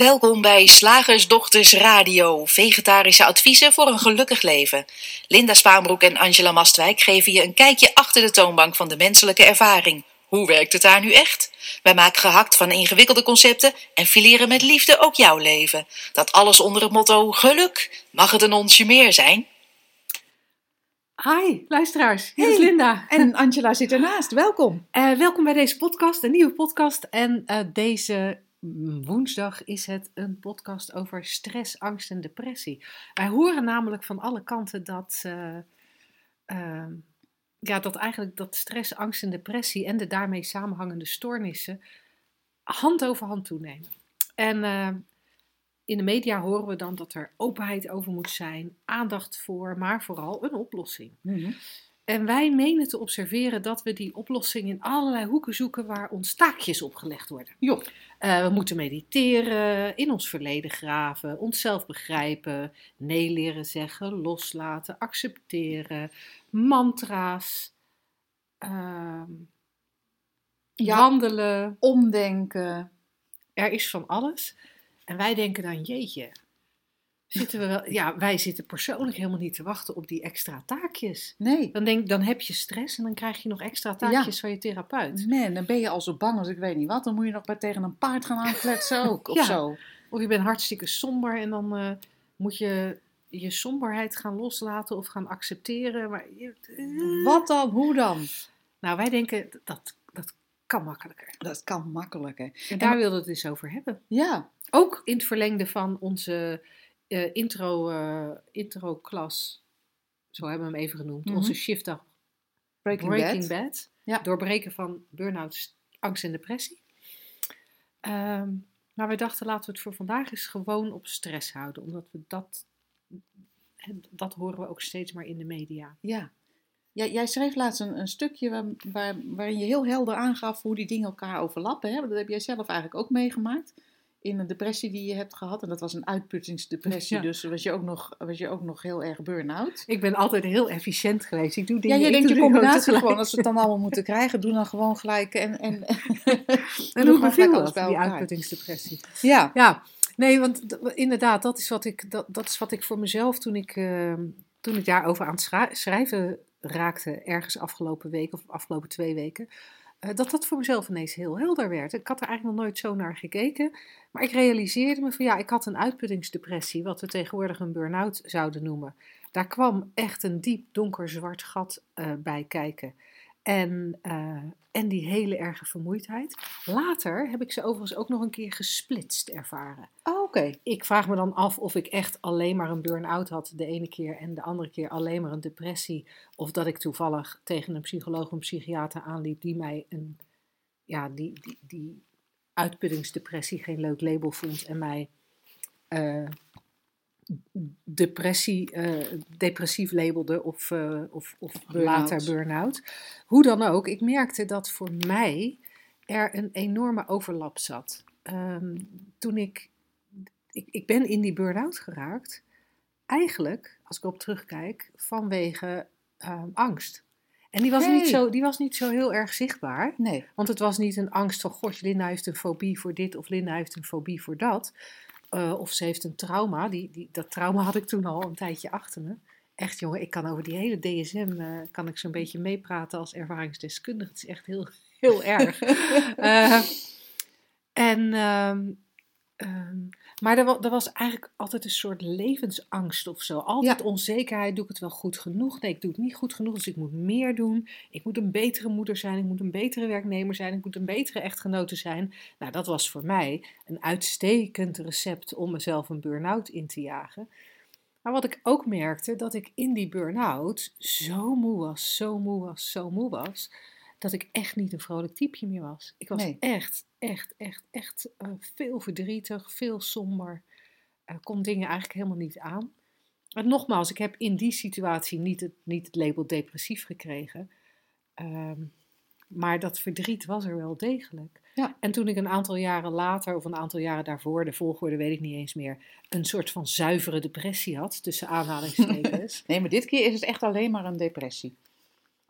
Welkom bij Slagersdochters Radio, vegetarische adviezen voor een gelukkig leven. Linda Spaanbroek en Angela Mastwijk geven je een kijkje achter de toonbank van de menselijke ervaring. Hoe werkt het daar nu echt? Wij maken gehakt van ingewikkelde concepten en fileren met liefde ook jouw leven. Dat alles onder het motto geluk. Mag het een onsje meer zijn? Hi, luisteraars. Hier Hey. is Linda. En Angela zit ernaast. Welkom. Eh, welkom bij deze podcast, een nieuwe podcast. En eh, deze woensdag is het een podcast over stress, angst en depressie. Wij horen namelijk van alle kanten dat, eh, eh, ja, dat eigenlijk dat stress, angst en depressie en de daarmee samenhangende stoornissen hand over hand toenemen. En eh, in de media horen we dan dat er openheid over moet zijn, aandacht voor, maar vooral een oplossing. En wij menen te observeren dat we die oplossing in allerlei hoeken zoeken waar ons taakjes opgelegd worden. Jo. Eh, we moeten mediteren, in ons verleden graven, onszelf begrijpen, nee leren zeggen, loslaten, accepteren, mantra's, ehm, Ja. wandelen. Omdenken. Er is van alles. En wij denken dan, jeetje, zitten we wel... Ja, wij zitten persoonlijk helemaal niet te wachten op die extra taakjes. Nee. Dan, denk, dan heb je stress en dan krijg je nog extra taakjes van je therapeut. Man, dan ben je al zo bang als ik weet niet wat. Dan moet je nog maar tegen een paard gaan aankletsen ook. Of Ja. zo. Of je bent hartstikke somber en dan eh, moet je je somberheid gaan loslaten of gaan accepteren. Maar eh. Wat dan? Hoe dan? Nou, wij denken dat dat kan makkelijker. Dat kan makkelijker. En daar wilden we het dus over hebben. Ja. Ook in het verlengde van onze eh, intro, eh, intro-klas, zo hebben we hem even genoemd, Mhm. onze shiftdag Breaking, Breaking Bad. Bad. Ja. Doorbreken van burn-out, angst en depressie. Ehm, maar we dachten, laten we het voor vandaag eens gewoon op stress houden. Omdat we dat, dat horen we ook steeds maar in de media. Ja. Ja, jij schreef laatst een, een stukje waar, waar, waarin je heel helder aangaf hoe die dingen elkaar overlappen. Hè? Dat heb jij zelf eigenlijk ook meegemaakt. In een depressie die je hebt gehad. En dat was een uitputtingsdepressie. Ja. Dus was je, ook nog, was je ook nog heel erg burn-out. Ik ben altijd heel efficiënt geweest. Ik doe Ja, dingen je ik denkt ook combinatie gewoon, als we het dan allemaal moeten krijgen, doe dan gewoon gelijk en, en, En doe beviel gelijk alles bij die uitputtingsdepressie? Ja, Ja, nee, want inderdaad, dat is wat ik, dat, dat is wat ik voor mezelf toen ik, eh, toen ik daarover aan het schrijven raakte, ergens afgelopen week of afgelopen twee weken, dat dat voor mezelf ineens heel helder werd. Ik had er eigenlijk nog nooit zo naar gekeken, maar ik realiseerde me van ja, ik had een uitputtingsdepressie, wat we tegenwoordig een burn-out zouden noemen. Daar kwam echt een diep donker zwart gat eh, bij kijken. En, eh, en die hele erge vermoeidheid. Later heb ik ze overigens ook nog een keer gesplitst ervaren. oh, oké. Ik vraag me dan af of ik echt alleen maar een burn-out had de ene keer en de andere keer alleen maar een depressie. Of dat ik toevallig tegen een psycholoog of een psychiater aanliep die mij een, ja, die, die, die uitputtingsdepressie geen leuk label vond en mij eh, depressie, eh, depressief labelde of, eh, of, of later burn-out. Hoe dan ook, ik merkte dat voor mij er een enorme overlap zat. Ehm, toen ik, ik, ik ben in die burn-out geraakt, eigenlijk, als ik op terugkijk, vanwege ehm, angst. En die was, niet zo, die was niet zo heel erg zichtbaar. Nee. Want het was niet een angst van, god, Linda heeft een fobie voor dit of Linda heeft een fobie voor dat. Eh, of ze heeft een trauma. Die, die, dat trauma had ik toen al een tijdje achter me. Echt jongen, ik kan over die hele DSM, eh, kan ik zo'n beetje meepraten als ervaringsdeskundige. Het is echt heel, heel erg. Eh, en, ehm, maar er, er was eigenlijk altijd een soort levensangst of zo. Altijd Ja. onzekerheid, doe ik het wel goed genoeg? Nee, ik doe het niet goed genoeg, dus ik moet meer doen. Ik moet een betere moeder zijn, ik moet een betere werknemer zijn, ik moet een betere echtgenote zijn. Nou, dat was voor mij een uitstekend recept om mezelf een burn-out in te jagen. Maar wat ik ook merkte, dat ik in die burn-out zo moe was, zo moe was, zo moe was, dat ik echt niet een vrolijk typeje meer was. Ik was Nee. echt, echt, echt, echt eh, veel verdrietig, veel somber. Eh, kon dingen eigenlijk helemaal niet aan. En nogmaals, ik heb in die situatie niet het, niet het label depressief gekregen. Ehm, maar dat verdriet was er wel degelijk. Ja. En toen ik een aantal jaren later, of een aantal jaren daarvoor, de volgorde weet ik niet eens meer, een soort van zuivere depressie had, tussen aanhalingstekens. Nee, maar dit keer is het echt alleen maar een depressie.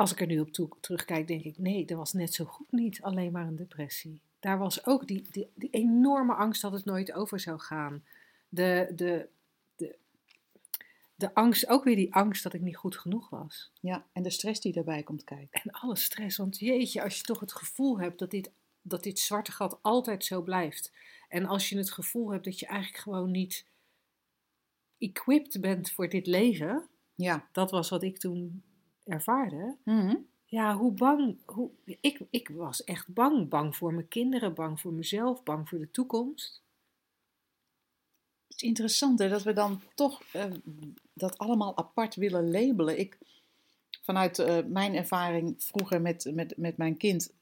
Als ik er nu op toe, terugkijk, denk ik, nee, dat was net zo goed niet alleen maar een depressie. daar was ook die, die, die enorme angst dat het nooit over zou gaan. De, de, de, de angst, ook weer die angst dat ik niet goed genoeg was. Ja, en de stress die daarbij komt kijken. En alle stress, want jeetje, als je toch het gevoel hebt dat dit, dat dit zwarte gat altijd zo blijft. En als je het gevoel hebt dat je eigenlijk gewoon niet equipped bent voor dit leven. Ja. Dat was wat ik toen ervaarde. Mhm. Ja, hoe bang. Hoe, ik, ik was echt bang. Bang voor mijn kinderen, bang voor mezelf, bang voor de toekomst. Het is interessant hè, dat we dan toch eh, dat allemaal apart willen labelen. Ik, vanuit eh, mijn ervaring vroeger met, met, met mijn kind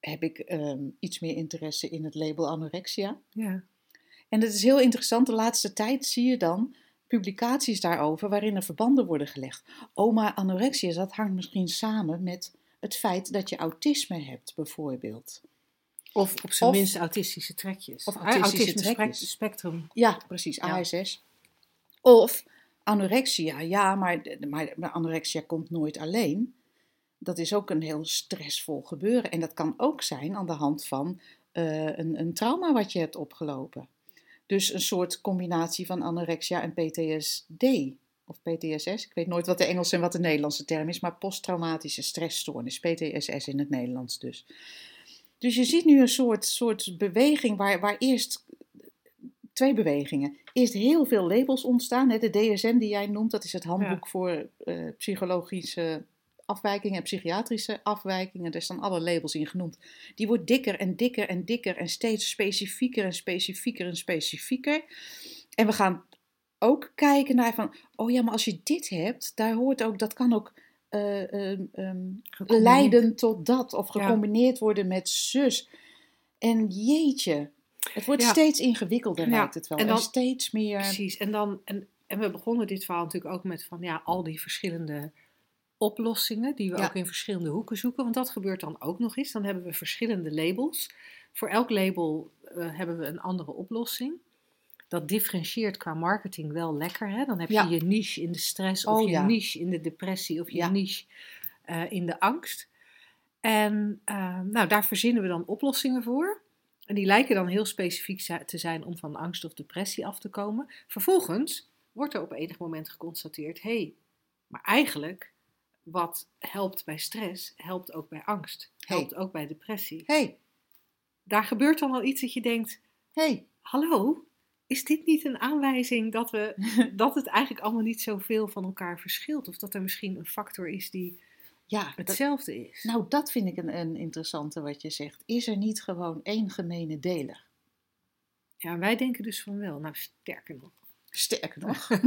heb ik ehm, iets meer interesse in het label anorexia. Ja. En het is heel interessant, de laatste tijd zie je dan publicaties daarover waarin er verbanden worden gelegd. Oma anorexia, dat hangt misschien samen met het feit dat je autisme hebt, bijvoorbeeld. Of op zijn Of- minst autistische trekjes. of autistische autisme trekjes. spectrum. Ja, precies, Ja. ASS. Of anorexia, ja, maar, maar, maar anorexia komt nooit alleen. Dat is ook een heel stressvol gebeuren. En dat kan ook zijn aan de hand van eh, een, een trauma wat je hebt opgelopen. Dus een soort combinatie van anorexia en PTSD. Of PTSS, ik weet nooit wat de Engelse en wat de Nederlandse term is, maar posttraumatische stressstoornis, PTSS in het Nederlands dus. Dus je ziet nu een soort, soort beweging waar, waar eerst twee bewegingen. Eerst heel veel labels ontstaan. Hè, de DSM die jij noemt, dat is het handboek voor eh, psychologische afwijkingen en psychiatrische afwijkingen. Daar staan alle labels in genoemd. Die wordt dikker en dikker en dikker en steeds specifieker en specifieker en specifieker. En we gaan ook kijken naar van, oh ja, maar als je dit hebt, daar hoort ook, dat kan ook eh, ehm, ehm, leiden tot dat of Ja. gecombineerd worden met zus. En jeetje, het wordt Ja. steeds ingewikkelder Ja, lijkt het wel. en steeds meer... Precies. En, dan, en, en we begonnen dit verhaal natuurlijk ook met van ja, al die verschillende oplossingen die we Ja. ook in verschillende hoeken zoeken. Want dat gebeurt dan ook nog eens. Dan hebben we verschillende labels. Voor elk label eh, hebben we een andere oplossing. Dat differentieert qua marketing wel lekker. Hè? Dan heb je Ja. je niche in de stress, of Oh, je ja. niche in de depressie, of je niche eh, in de angst. En eh, nou, daar verzinnen we dan oplossingen voor. En die lijken dan heel specifiek te zijn om van angst of depressie af te komen. Vervolgens wordt er op enig moment geconstateerd: hé, hey, maar eigenlijk wat helpt bij stress, helpt ook bij angst, Hey. helpt ook bij depressie. hey, Daar gebeurt dan al iets dat je denkt: hey, hallo, is dit niet een aanwijzing dat, we, dat het eigenlijk allemaal niet zoveel van elkaar verschilt? Of dat er misschien een factor is die ja, dat, hetzelfde is? nou dat vind ik een, een interessante wat je zegt. Is er niet gewoon één gemene deler? Ja, wij denken dus van wel. Nou, sterker nog. Sterker nog.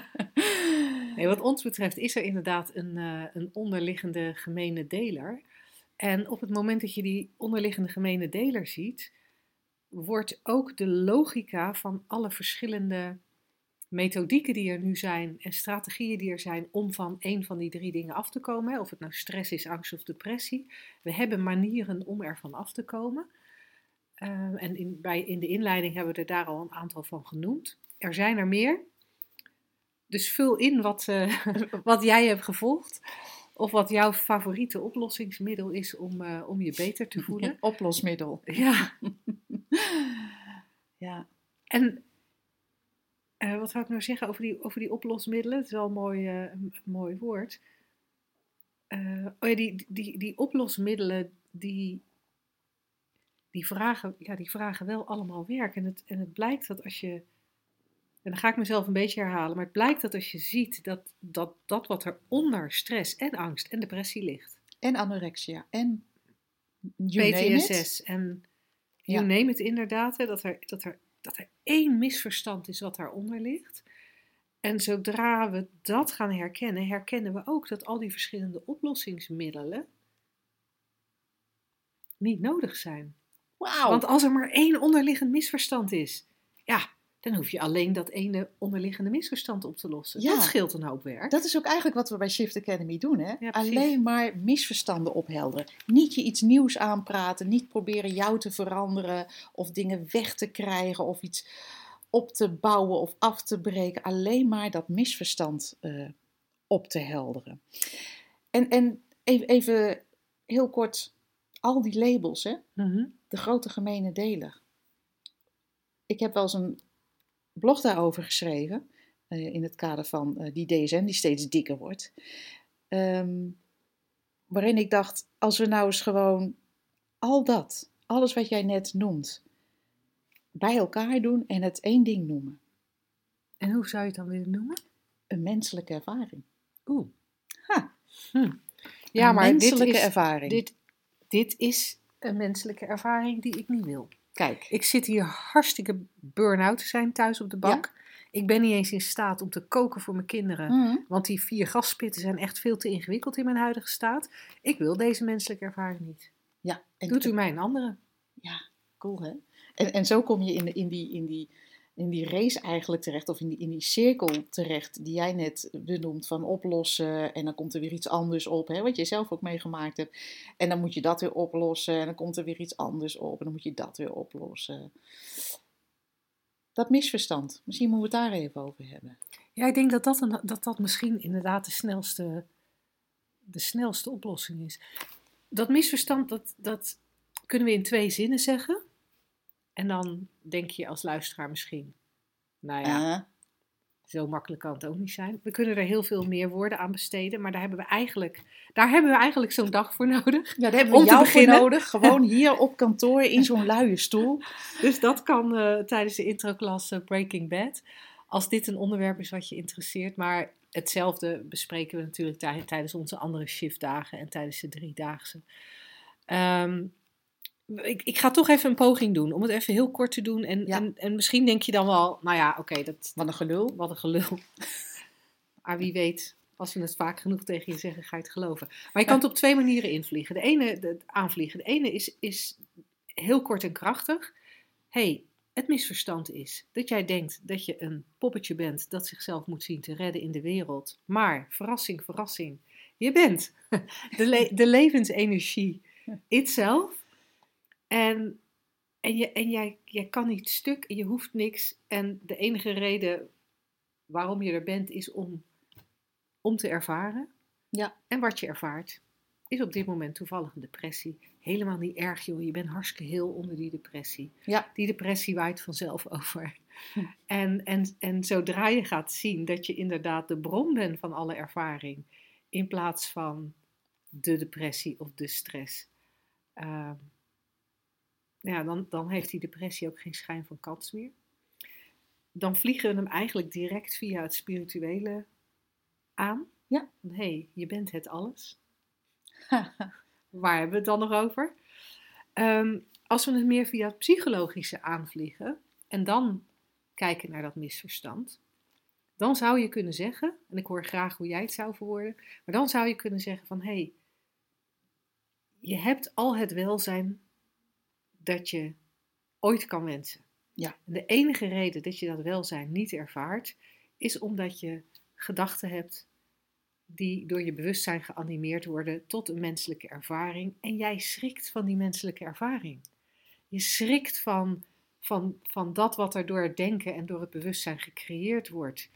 Wat ons betreft is er inderdaad een, eh, een onderliggende gemene deler. En op het moment dat je die onderliggende gemene deler ziet, wordt ook de logica van alle verschillende methodieken die er nu zijn en strategieën die er zijn om van een van die drie dingen af te komen, of het nou stress is, angst of depressie, we hebben manieren om ervan af te komen. Eh, en in, bij, in de inleiding hebben we er daar al een aantal van genoemd. Er zijn er meer. Dus vul in wat, eh, wat jij hebt gevolgd. Of wat jouw favoriete oplossingsmiddel is om, eh, om je beter te voelen. Oplosmiddel. Ja, Ja. en eh, wat zou ik nou zeggen over die, over die oplosmiddelen? Het is wel een mooi, een mooi woord. Oh ja, die, die, die oplosmiddelen, die, die, vragen, ja, die vragen wel allemaal werk. En het, en het blijkt dat als je, en dan ga ik mezelf een beetje herhalen, maar het blijkt dat als je ziet dat dat, dat wat er onder stress en angst en depressie ligt, En anorexia. En name. PTSS en Ja. you name it inderdaad, hè, dat, er, dat, er, dat er één misverstand is wat daaronder ligt. En zodra we dat gaan herkennen, herkennen we ook dat al die verschillende oplossingsmiddelen niet nodig zijn. Wauw. Want als er maar één onderliggend misverstand is, ja, dan hoef je alleen dat ene onderliggende misverstand op te lossen. Ja. Dat scheelt een hoop werk. Dat is ook eigenlijk wat we bij Shift Academy doen. Hè? Ja. Alleen maar misverstanden ophelderen. Niet je iets nieuws aanpraten. Niet proberen jou te veranderen. Of dingen weg te krijgen. Of iets op te bouwen of af te breken. Alleen maar dat misverstand eh, op te helderen. En, en even, even heel kort al die labels, hè, Mhm. de grote gemene deler. Ik heb wel eens een blog daarover geschreven, eh, in het kader van eh, die DSM die steeds dikker wordt. Ehm, waarin ik dacht, als we nou eens gewoon al dat, alles wat jij net noemt, bij elkaar doen en het één ding noemen. En hoe zou je het dan willen noemen? Een menselijke ervaring. Oeh. Ha, Hm. Ja, een maar dit menselijke is, ervaring. dit, dit is een menselijke ervaring die ik niet wil. Kijk, Ik zit hier hartstikke burn-out te zijn thuis op de bank. Ik ben niet eens in staat om te koken voor mijn kinderen. Mhm. Want die vier gaspitten zijn echt veel te ingewikkeld in mijn huidige staat. Ik wil deze menselijke ervaring niet. ja, en Doet u mij een andere? Ja, cool hè? En, en zo kom je in, de- in, die, in, die, in die race eigenlijk terecht, of in die, in die cirkel terecht die jij net benoemt van oplossen. En dan komt er weer iets anders op, hè, wat je zelf ook meegemaakt hebt. En dan moet je dat weer oplossen en dan komt er weer iets anders op en dan moet je dat weer oplossen. Dat misverstand, misschien moeten we het daar even over hebben. Ja, ik denk dat dat, een, dat dat misschien inderdaad de snelste, de snelste oplossing is. Dat misverstand, dat, dat kunnen we in twee zinnen zeggen. En dan denk je als luisteraar misschien, nou ja, Ah, zo makkelijk kan het ook niet zijn. We kunnen er heel veel meer woorden aan besteden, maar daar hebben we eigenlijk, daar hebben we eigenlijk zo'n dag voor nodig. ja, daar hebben Om we te jou voor nodig. Gewoon hier op kantoor in zo'n luie stoel. Dus dat kan eh, tijdens de introklas eh, Breaking Bad. Als dit een onderwerp is wat je interesseert. Maar hetzelfde bespreken we natuurlijk tij- tijdens onze andere shiftdagen en tijdens de driedaagse. Ehm, ik, ik ga toch even een poging doen om het even heel kort te doen. En, Ja. en, en misschien denk je dan wel, nou ja, oké, dat Wat een gelul. wat een gelul. Maar wie weet, als we het vaak genoeg tegen je zeggen, ga je het geloven. Maar je kan het op twee manieren invliegen. De ene, de, aanvliegen. De ene is, is heel kort en krachtig. hey, het misverstand is dat jij denkt dat je een poppetje bent dat zichzelf moet zien te redden in de wereld. Maar, verrassing, verrassing, je bent de, le- de levensenergie itself. En, en, je, en jij, jij kan niet stuk en je hoeft niks. En de enige reden waarom je er bent is om, om te ervaren. Ja. En wat je ervaart is op dit moment toevallig een depressie. Helemaal niet erg joh, je bent hartstikke heel onder die depressie. Ja. Die depressie waait vanzelf over. Hm. En, en, en zodra je gaat zien dat je inderdaad de bron bent van alle ervaring, in plaats van de depressie of de stress, ehm, ja, dan, dan heeft die depressie ook geen schijn van kans meer. Dan vliegen we hem eigenlijk direct via het spirituele aan. Ja. Hé, hey, je bent het alles. Waar hebben we het dan nog over? Ehm, als we het meer via het psychologische aanvliegen en dan kijken naar dat misverstand, dan zou je kunnen zeggen, en ik hoor graag hoe jij het zou verwoorden, maar dan zou je kunnen zeggen van hé, hey, je hebt al het welzijn dat je ooit kan wensen. Ja. De enige reden dat je dat welzijn niet ervaart, is omdat je gedachten hebt die door je bewustzijn geanimeerd worden tot een menselijke ervaring. En jij schrikt van die menselijke ervaring. Je schrikt van, van, van dat wat er door het denken en door het bewustzijn gecreëerd wordt.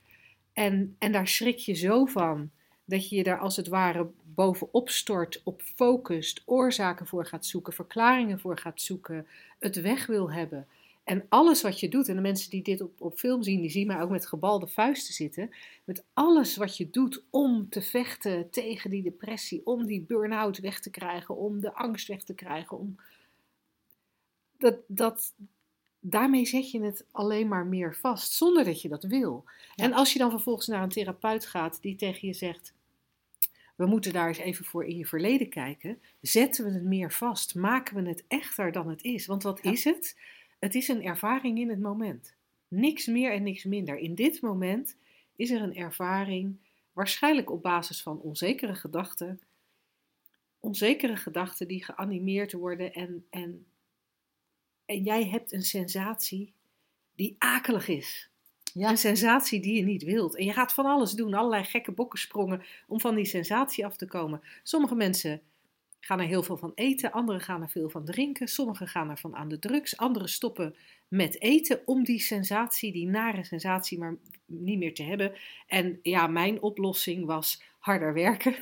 En, en daar schrik je zo van dat je je daar als het ware bovenop stort, op focust, oorzaken voor gaat zoeken, verklaringen voor gaat zoeken, het weg wil hebben. En alles wat je doet, en de mensen die dit op, op film zien, die zien mij ook met gebalde vuisten zitten. Met alles wat je doet om te vechten tegen die depressie, om die burn-out weg te krijgen, om de angst weg te krijgen. Om... Dat, dat, daarmee zet je het alleen maar meer vast, zonder dat je dat wil. Ja. En als je dan vervolgens naar een therapeut gaat die tegen je zegt: We moeten daar eens even voor in je verleden kijken, zetten we het meer vast, maken we het echter dan het is. Want wat Ja. is het? Het is een ervaring in het moment. Niks meer en niks minder. In dit moment is er een ervaring, waarschijnlijk op basis van onzekere gedachten. Onzekere gedachten die geanimeerd worden en, en, en jij hebt een sensatie die akelig is. Ja. Een sensatie die je niet wilt. En je gaat van alles doen, allerlei gekke bokkensprongen om van die sensatie af te komen. Sommige mensen gaan er heel veel van eten, anderen gaan er veel van drinken, sommigen gaan er van aan de drugs, anderen stoppen met eten om die sensatie, die nare sensatie, maar niet meer te hebben. En ja, mijn oplossing was harder werken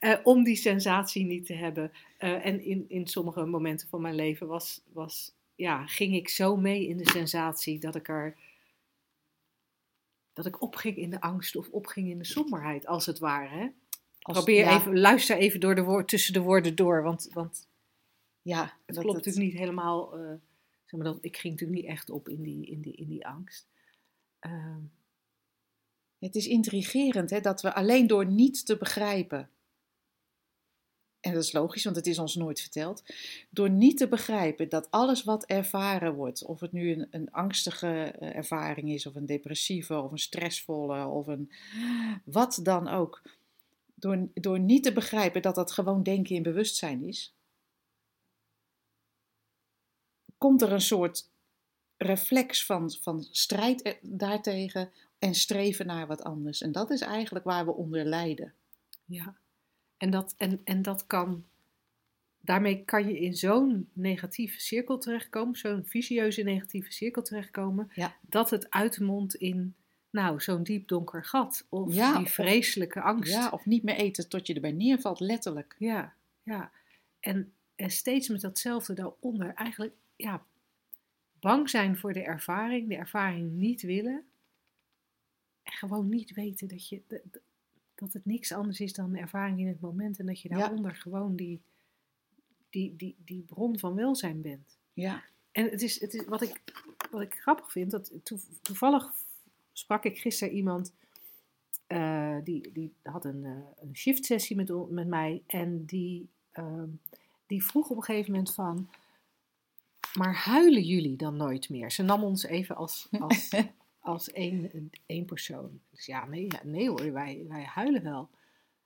uh, om die sensatie niet te hebben. Uh, en in, in sommige momenten van mijn leven was, was, ja, ging ik zo mee in de sensatie dat ik er dat ik opging in de angst of opging in de somberheid, als het ware. Hè? Als, Probeer ja. even, luister even door de woord, tussen de woorden door, want, want ja, het klopt dat, natuurlijk niet helemaal. Uh, zeg maar dat, ik ging natuurlijk niet echt op in die, in die, in die angst. Uh, het is intrigerend hè, dat we alleen door niet te begrijpen, en dat is logisch, want het is ons nooit verteld, door niet te begrijpen dat alles wat ervaren wordt, of het nu een, een angstige ervaring is, of een depressieve, of een stressvolle, of een wat dan ook, door, door niet te begrijpen dat dat gewoon denken in bewustzijn is, komt er een soort reflex van, van strijd daartegen en streven naar wat anders. En dat is eigenlijk waar we onder lijden. Ja, en dat, en, en dat kan, daarmee kan je in zo'n negatieve cirkel terechtkomen, zo'n visieuze negatieve cirkel terechtkomen, ja. dat het uitmondt in, nou, zo'n diep donker gat. Of ja, die vreselijke of, angst. Ja, of niet meer eten tot je erbij neervalt, letterlijk. Ja, ja. En, en steeds met datzelfde daaronder, eigenlijk, ja, bang zijn voor de ervaring, de ervaring niet willen. En gewoon niet weten dat, je, dat het niks anders is dan ervaring in het moment. En dat je daaronder ja. gewoon die, die, die, die bron van welzijn bent. Ja. En het is, het is wat, ik, wat ik grappig vind, dat toevallig sprak ik gisteren iemand. Uh, die, die had een, uh, een shift sessie met, met mij. En die, uh, die vroeg op een gegeven moment van. Maar huilen jullie dan nooit meer? Ze nam ons even als, als, als één, één persoon. Dus ja, nee, nee hoor, wij, wij huilen wel.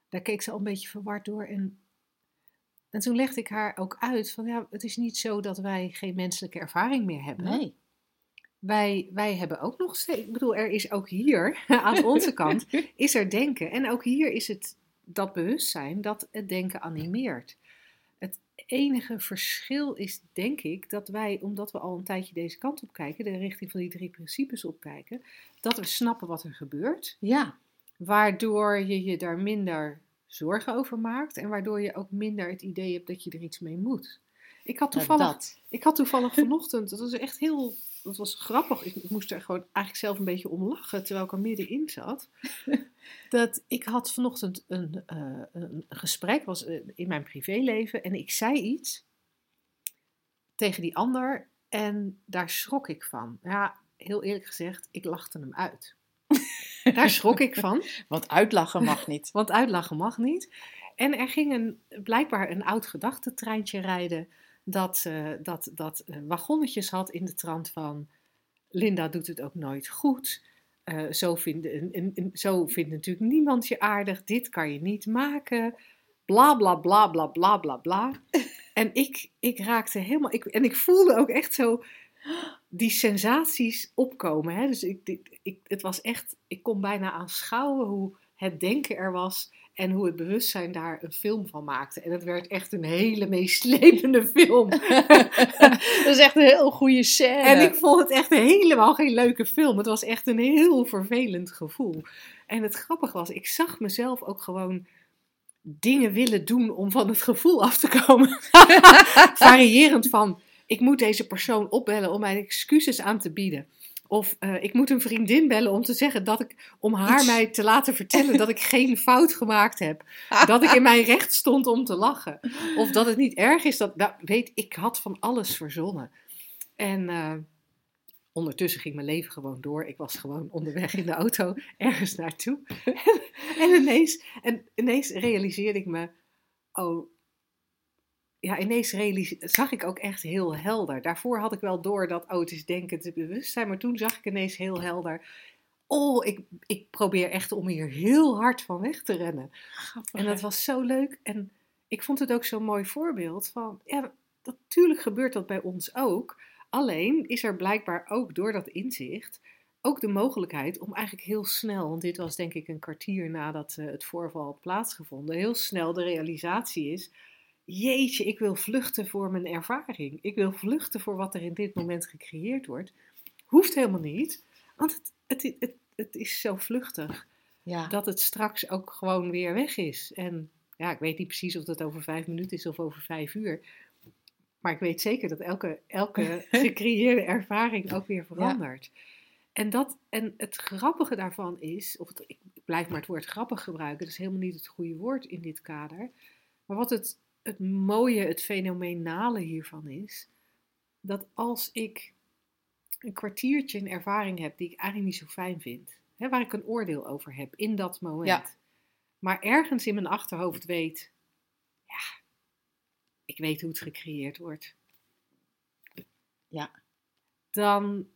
Daar keek ze al een beetje verward door. En, en toen legde ik haar ook uit van ja, het is niet zo dat wij geen menselijke ervaring meer hebben. Nee. Wij, wij hebben ook nog steeds, ik bedoel, er is ook hier, aan onze kant, is er denken. En ook hier is het dat bewustzijn dat het denken animeert enige verschil is, denk ik, dat wij, omdat we al een tijdje deze kant op kijken, de richting van die drie principes opkijken, dat we snappen wat er gebeurt. Ja. Waardoor je je daar minder zorgen over maakt en waardoor je ook minder het idee hebt dat je er iets mee moet. Ik had toevallig, ik had toevallig vanochtend, dat was echt heel dat was grappig. Ik, ik, moest er gewoon eigenlijk zelf een beetje om lachen terwijl ik er middenin zat. dat ik had vanochtend een, uh, een gesprek was eh, in mijn privéleven en ik zei iets tegen die ander en daar schrok ik van. Ja, heel eerlijk gezegd, ik lachte hem uit. daar schrok ik van. Want uitlachen mag niet. Want uitlachen mag niet. En er ging een, blijkbaar een oud gedachtentreintje rijden dat, uh, dat, dat uh, wagonnetjes had in de trant van Linda doet het ook nooit goed. Uh, zo, vindt, zo vindt natuurlijk niemand je aardig. Dit kan je niet maken. Bla bla bla bla bla bla bla. En ik, ik raakte helemaal. Ik, en ik voelde ook echt zo die sensaties opkomen. Hè? Dus ik, ik, het was echt. Ik kon bijna aanschouwen hoe het denken er was en hoe het bewustzijn daar een film van maakte. En het werd echt een hele meeslepende film. dat is echt een heel goede scène. En ik vond het echt helemaal geen leuke film. Het was echt een heel vervelend gevoel. En het grappige was, ik zag mezelf ook gewoon dingen willen doen om van het gevoel af te komen. Variërend van, ik moet deze persoon opbellen om mijn excuses aan te bieden. Of uh, ik moet een vriendin bellen om te zeggen dat ik, om haar Iets. mij te laten vertellen dat ik geen fout gemaakt heb. dat ik in mijn recht stond om te lachen. Of dat het niet erg is dat, nou, weet ik, had van alles verzonnen. En uh, ondertussen ging mijn leven gewoon door. Ik was gewoon onderweg in de auto ergens naartoe. en, en, ineens, en ineens realiseerde ik me, oh, ja, ineens zag ik ook echt heel helder. Daarvoor had ik wel door dat, oh, het is denken, het is bewustzijn. Maar toen zag ik ineens heel helder, oh, ik, ik probeer echt om hier heel hard van weg te rennen. Grappig, en dat was zo leuk. En ik vond het ook zo'n mooi voorbeeld van, ja, natuurlijk gebeurt dat bij ons ook. Alleen is er blijkbaar ook door dat inzicht ook de mogelijkheid om eigenlijk heel snel, want dit was denk ik een kwartier nadat uh, het voorval had plaatsgevonden, heel snel de realisatie is jeetje, ik wil vluchten voor mijn ervaring. Ik wil vluchten voor wat er in dit moment gecreëerd wordt. Hoeft helemaal niet, want het, het, het, het is zo vluchtig Ja, dat het straks ook gewoon weer weg is. En ja, ik weet niet precies of dat over vijf minuten is of over vijf uur. Maar ik weet zeker dat elke, elke gecreëerde ervaring ook weer verandert. En, dat, en het grappige daarvan is, of het, ik blijf maar het woord grappig gebruiken, dat is helemaal niet het goede woord in dit kader. Maar wat het, het mooie, het fenomenale hiervan is, dat als ik een kwartiertje een ervaring heb die ik eigenlijk niet zo fijn vind, hè, waar ik een oordeel over heb in dat moment, Ja. maar ergens in mijn achterhoofd weet, ja, ik weet hoe het gecreëerd wordt. Ja. Dan,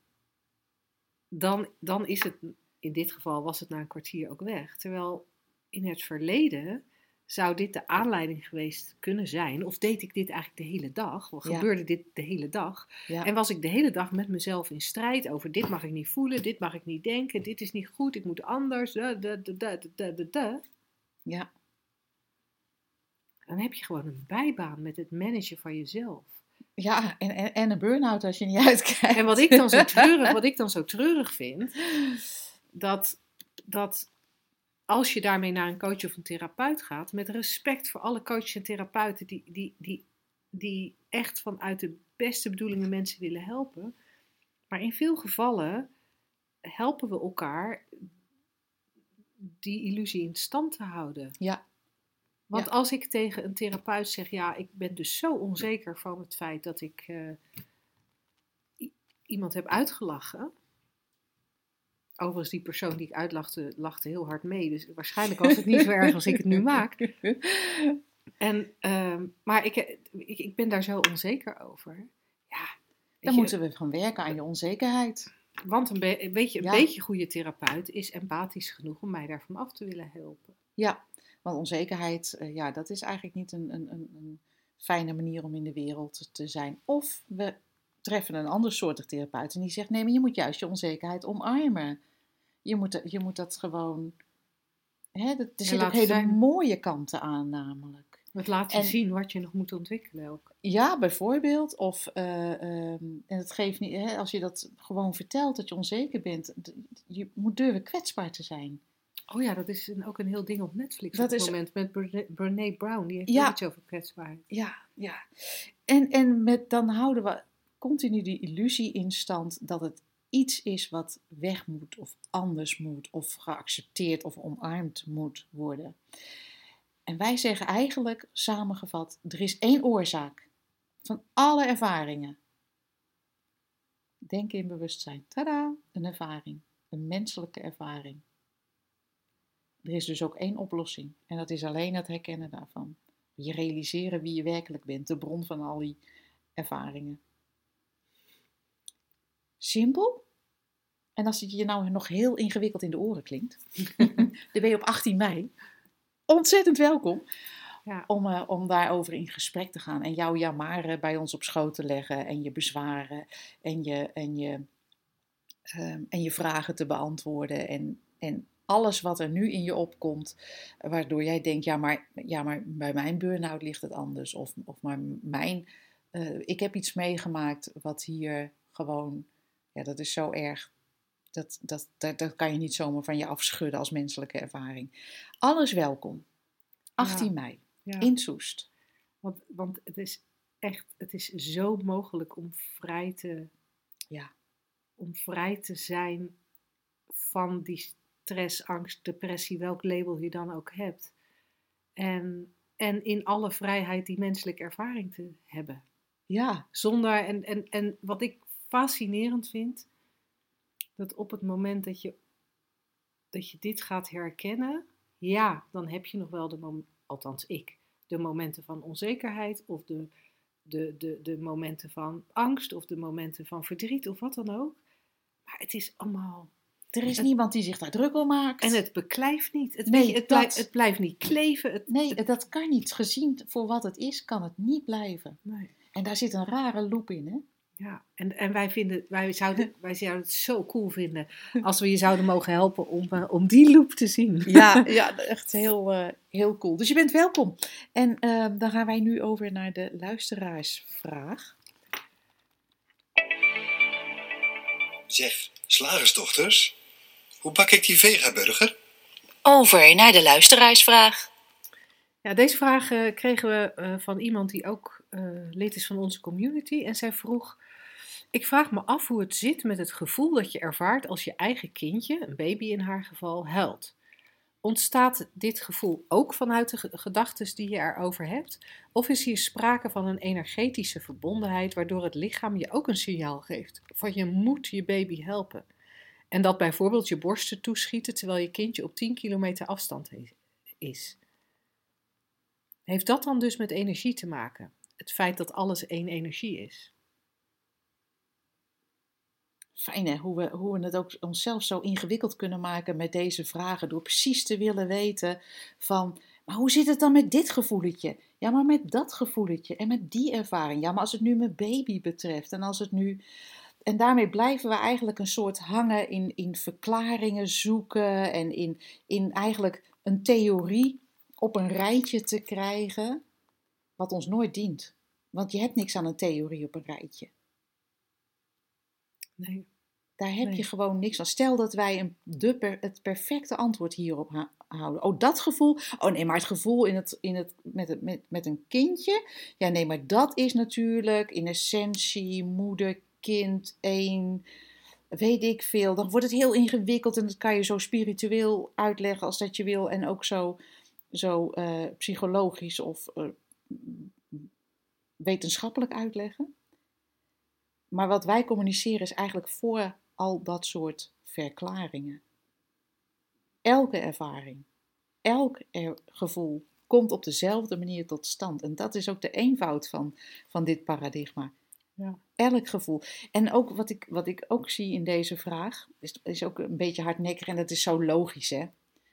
dan, dan is het, in dit geval was het na een kwartier ook weg. Terwijl in het verleden zou dit de aanleiding geweest kunnen zijn? Of deed ik dit eigenlijk de hele dag? Of gebeurde dit de hele dag? En was ik de hele dag met mezelf in strijd over dit mag ik niet voelen, dit mag ik niet denken, dit is niet goed, ik moet anders. Da, da, da, ja. Dan heb je gewoon een bijbaan met het managen van jezelf. Ja, en, en, en een burn-out als je niet uitkijkt. En wat ik dan zo treurig, wat ik dan zo treurig vind, dat, dat als je daarmee naar een coach of een therapeut gaat, met respect voor alle coaches en therapeuten die, die, die, die echt vanuit de beste bedoelingen mensen willen helpen, maar in veel gevallen helpen we elkaar die illusie in stand te houden. Ja, Want Ja. als ik tegen een therapeut zeg, ja, ik ben dus zo onzeker van het feit dat ik eh, iemand heb uitgelachen. Overigens, die persoon die ik uitlachte, lachte heel hard mee. Dus waarschijnlijk was het niet zo erg als ik het nu maak. En, ehm, maar ik, ik, ik ben daar zo onzeker over. Ja, dan je, moeten we gaan werken aan je onzekerheid. Want een, be- weet je, een Ja. beetje goede therapeut is empathisch genoeg om mij daarvan af te willen helpen. Ja, want onzekerheid, eh, ja, dat is eigenlijk niet een, een, een, een fijne manier om in de wereld te zijn. Of we treffen een ander soortig therapeut en die zegt, nee, maar je moet juist je onzekerheid omarmen. Je moet, je moet dat gewoon, hè, dat- er zitten ook hele zijn. mooie kanten aan namelijk. Het laat je En- zien wat je nog moet ontwikkelen ook. Ja, bijvoorbeeld. Of, eh, ehm, en het geeft niet, hè, als je dat gewoon vertelt, dat je onzeker bent, je moet durven kwetsbaar te zijn. Oh ja, dat is een, ook een heel ding op Netflix Dat op het is- moment met Brene- Brene Brown. Die heeft Ja. ook iets over kwetsbaarheid. Ja, ja. En, en met, dan houden we continu die illusie in stand dat het iets is wat weg moet, of anders moet, of geaccepteerd of omarmd moet worden. En wij zeggen eigenlijk, samengevat, er is één oorzaak van alle ervaringen. Denken in bewustzijn. Tada, een ervaring. Een menselijke ervaring. Er is dus ook één oplossing. En dat is alleen het herkennen daarvan. Je realiseren wie je werkelijk bent, de bron van al die ervaringen. Simpel. En als het je nou nog heel ingewikkeld in de oren klinkt, dan ben je op 18 mei ontzettend welkom Ja. om, eh, om daarover in gesprek te gaan. En jouw jamaren bij ons op schoot te leggen en je bezwaren en je, en je, ehm, en je vragen te beantwoorden. En, en alles wat er nu in je opkomt, waardoor jij denkt, ja maar, ja, maar bij mijn burn-out ligt het anders. Of, of maar mijn, eh, ik heb iets meegemaakt wat hier gewoon, ja dat is zo erg. Dat, dat, dat, dat kan je niet zomaar van je afschudden als menselijke ervaring. Alles welkom. 18 Ja. mei Ja. in Soest. Want, want het is echt, het is zo mogelijk om vrij te, Ja. om vrij te zijn van die stress, angst, depressie, welk label je dan ook hebt. En, en in alle vrijheid die menselijke ervaring te hebben. Ja, Zonder, en, en, en wat ik fascinerend vind, dat op het moment dat je, dat je dit gaat herkennen, ja, dan heb je nog wel de momenten, althans ik, de momenten van onzekerheid of de, de, de, de momenten van angst of de momenten van verdriet of wat dan ook. Maar het is allemaal, er is Het- niemand die zich daar druk om maakt. en het beklijft niet. Het, Nee, het, dat- het blijft niet kleven. Het, Nee, dat kan niet. Gezien voor wat het is, kan het niet blijven. nee. En daar zit een rare loop in, hè? Ja, en, en wij, vinden, wij, zouden, wij zouden het zo cool vinden als we je zouden mogen helpen om, eh, om die loop te zien. Ja, ja echt heel, eh, heel cool. Dus je bent welkom. En eh, dan gaan wij nu over naar de luisteraarsvraag. Zeg, slagersdochters, hoe bak ik die vegaburger? Over naar de luisteraarsvraag. Ja, deze vraag eh, kregen we eh, van iemand die ook eh, lid is van onze community. En zij vroeg: Ik vraag me af hoe het zit met het gevoel dat je ervaart als je eigen kindje, een baby in haar geval, huilt. Ontstaat dit gevoel ook vanuit de gedachten die je erover hebt? Of is hier sprake van een energetische verbondenheid waardoor het lichaam je ook een signaal geeft van je moet je baby helpen? En dat bijvoorbeeld je borsten toeschieten terwijl je kindje op 10 kilometer afstand is. Heeft dat dan dus met energie te maken? Het feit dat alles één energie is? Fijn hè, hoe we, hoe we het ook onszelf zo ingewikkeld kunnen maken met deze vragen. Door precies te willen weten van, maar hoe zit het dan met dit gevoeletje? Ja, maar met dat gevoeletje en met die ervaring. Ja, maar als het nu mijn baby betreft en als het nu... En daarmee blijven we eigenlijk een soort hangen in, in verklaringen zoeken en in, in eigenlijk een theorie op een rijtje te krijgen wat ons nooit dient. Want je hebt niks aan een theorie op een rijtje. Nee. Daar heb Nee. je gewoon niks aan. Stel dat wij een, de per- het perfecte antwoord hierop ha- houden. Oh, dat gevoel. Oh nee, maar het gevoel in het, in het, met, het, met, met een kindje. Ja, nee, maar dat is natuurlijk in essentie moeder, kind, één. Weet ik veel. Dan wordt het heel ingewikkeld en dat kan je zo spiritueel uitleggen als dat je wil. En ook zo, zo eh, psychologisch of eh, wetenschappelijk uitleggen. Maar wat wij communiceren is eigenlijk voor al dat soort verklaringen. Elke ervaring, elk er- gevoel komt op dezelfde manier tot stand. En dat is ook de eenvoud van, van dit paradigma. Ja. Elk gevoel. En ook wat ik, wat ik ook zie in deze vraag, is, is ook een beetje hardnekkig en dat is zo logisch hè.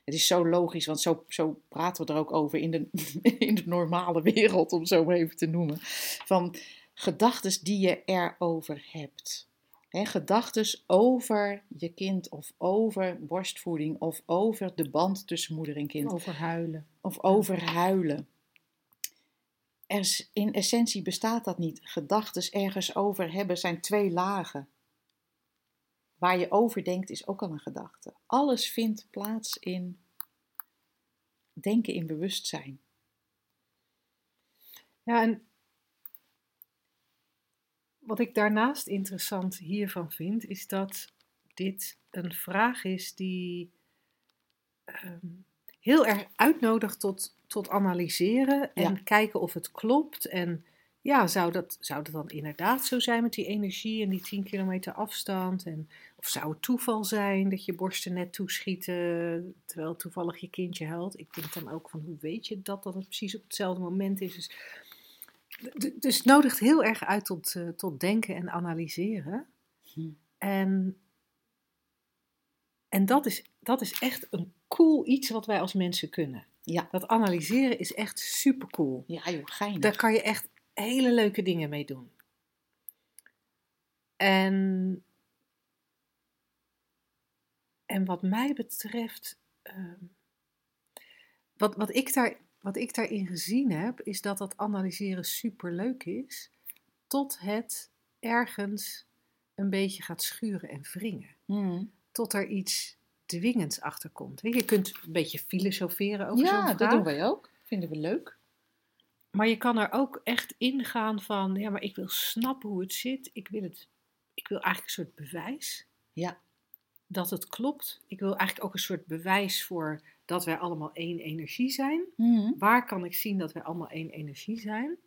Het is zo logisch, want zo, zo praten we er ook over in de, in de normale wereld, om zo maar even te noemen. Van gedachten die je erover hebt. Gedachten over je kind of over borstvoeding of over de band tussen moeder en kind Over huilen. of over huilen. Er in essentie bestaat dat niet. Gedachten ergens over hebben zijn twee lagen. Waar je over denkt is ook al een gedachte. Alles vindt plaats in denken in bewustzijn. Ja, en wat ik daarnaast interessant hiervan vind, is dat dit een vraag is die ehm, heel erg uitnodigt tot, tot analyseren en Ja. kijken of het klopt. En ja, zou dat, zou dat dan inderdaad zo zijn met die energie en die 10 kilometer afstand? En, of zou het toeval zijn dat je borsten net toeschieten terwijl toevallig je kindje huilt? Ik denk dan ook van hoe weet je dat dat het precies op hetzelfde moment is? Dus Dus het nodigt heel erg uit tot, eh, tot denken en analyseren. Hm. En, en dat, is, dat is echt een cool iets wat wij als mensen kunnen. Ja. Dat analyseren is echt super cool. Ja, joh, geinig. Daar kan je echt hele leuke dingen mee doen. En, en wat mij betreft, ehm, wat, wat, ik daar, wat ik daarin gezien heb, is dat dat analyseren super leuk is, tot het ergens een beetje gaat schuren en wringen. Hm. Tot er iets dwingends achter komt. Je kunt een beetje filosoferen over zo'n Ja, vraag. dat doen wij ook. Vinden we leuk. Maar je kan er ook echt ingaan van, ja, maar ik wil snappen hoe het zit. Ik wil, het, ik wil eigenlijk een soort bewijs Ja. dat het klopt. Ik wil eigenlijk ook een soort bewijs voor dat wij allemaal één energie zijn. Hm. Waar kan ik zien dat wij allemaal één energie zijn?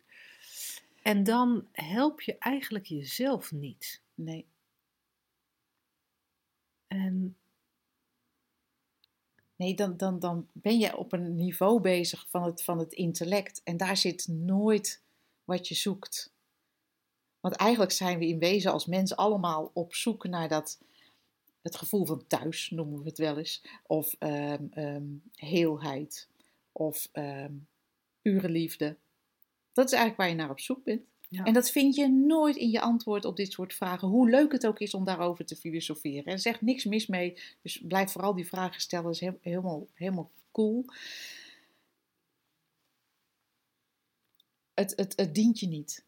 En dan help je eigenlijk jezelf niet. Nee. En Nee, dan, dan, dan ben je op een niveau bezig van het, van het intellect. En daar zit nooit wat je zoekt. Want eigenlijk zijn we in wezen als mens allemaal op zoek naar dat, het gevoel van thuis, noemen we het wel eens. Of ehm, heelheid. Of ehm, pure liefde. Dat is eigenlijk waar je naar op zoek bent. Ja. En dat vind je nooit in je antwoord op dit soort vragen. Hoe leuk het ook is om daarover te filosoferen. Er is echt niks mis mee. Dus blijf vooral die vragen stellen. Dat is he- helemaal, helemaal cool. Het, het, het dient je niet.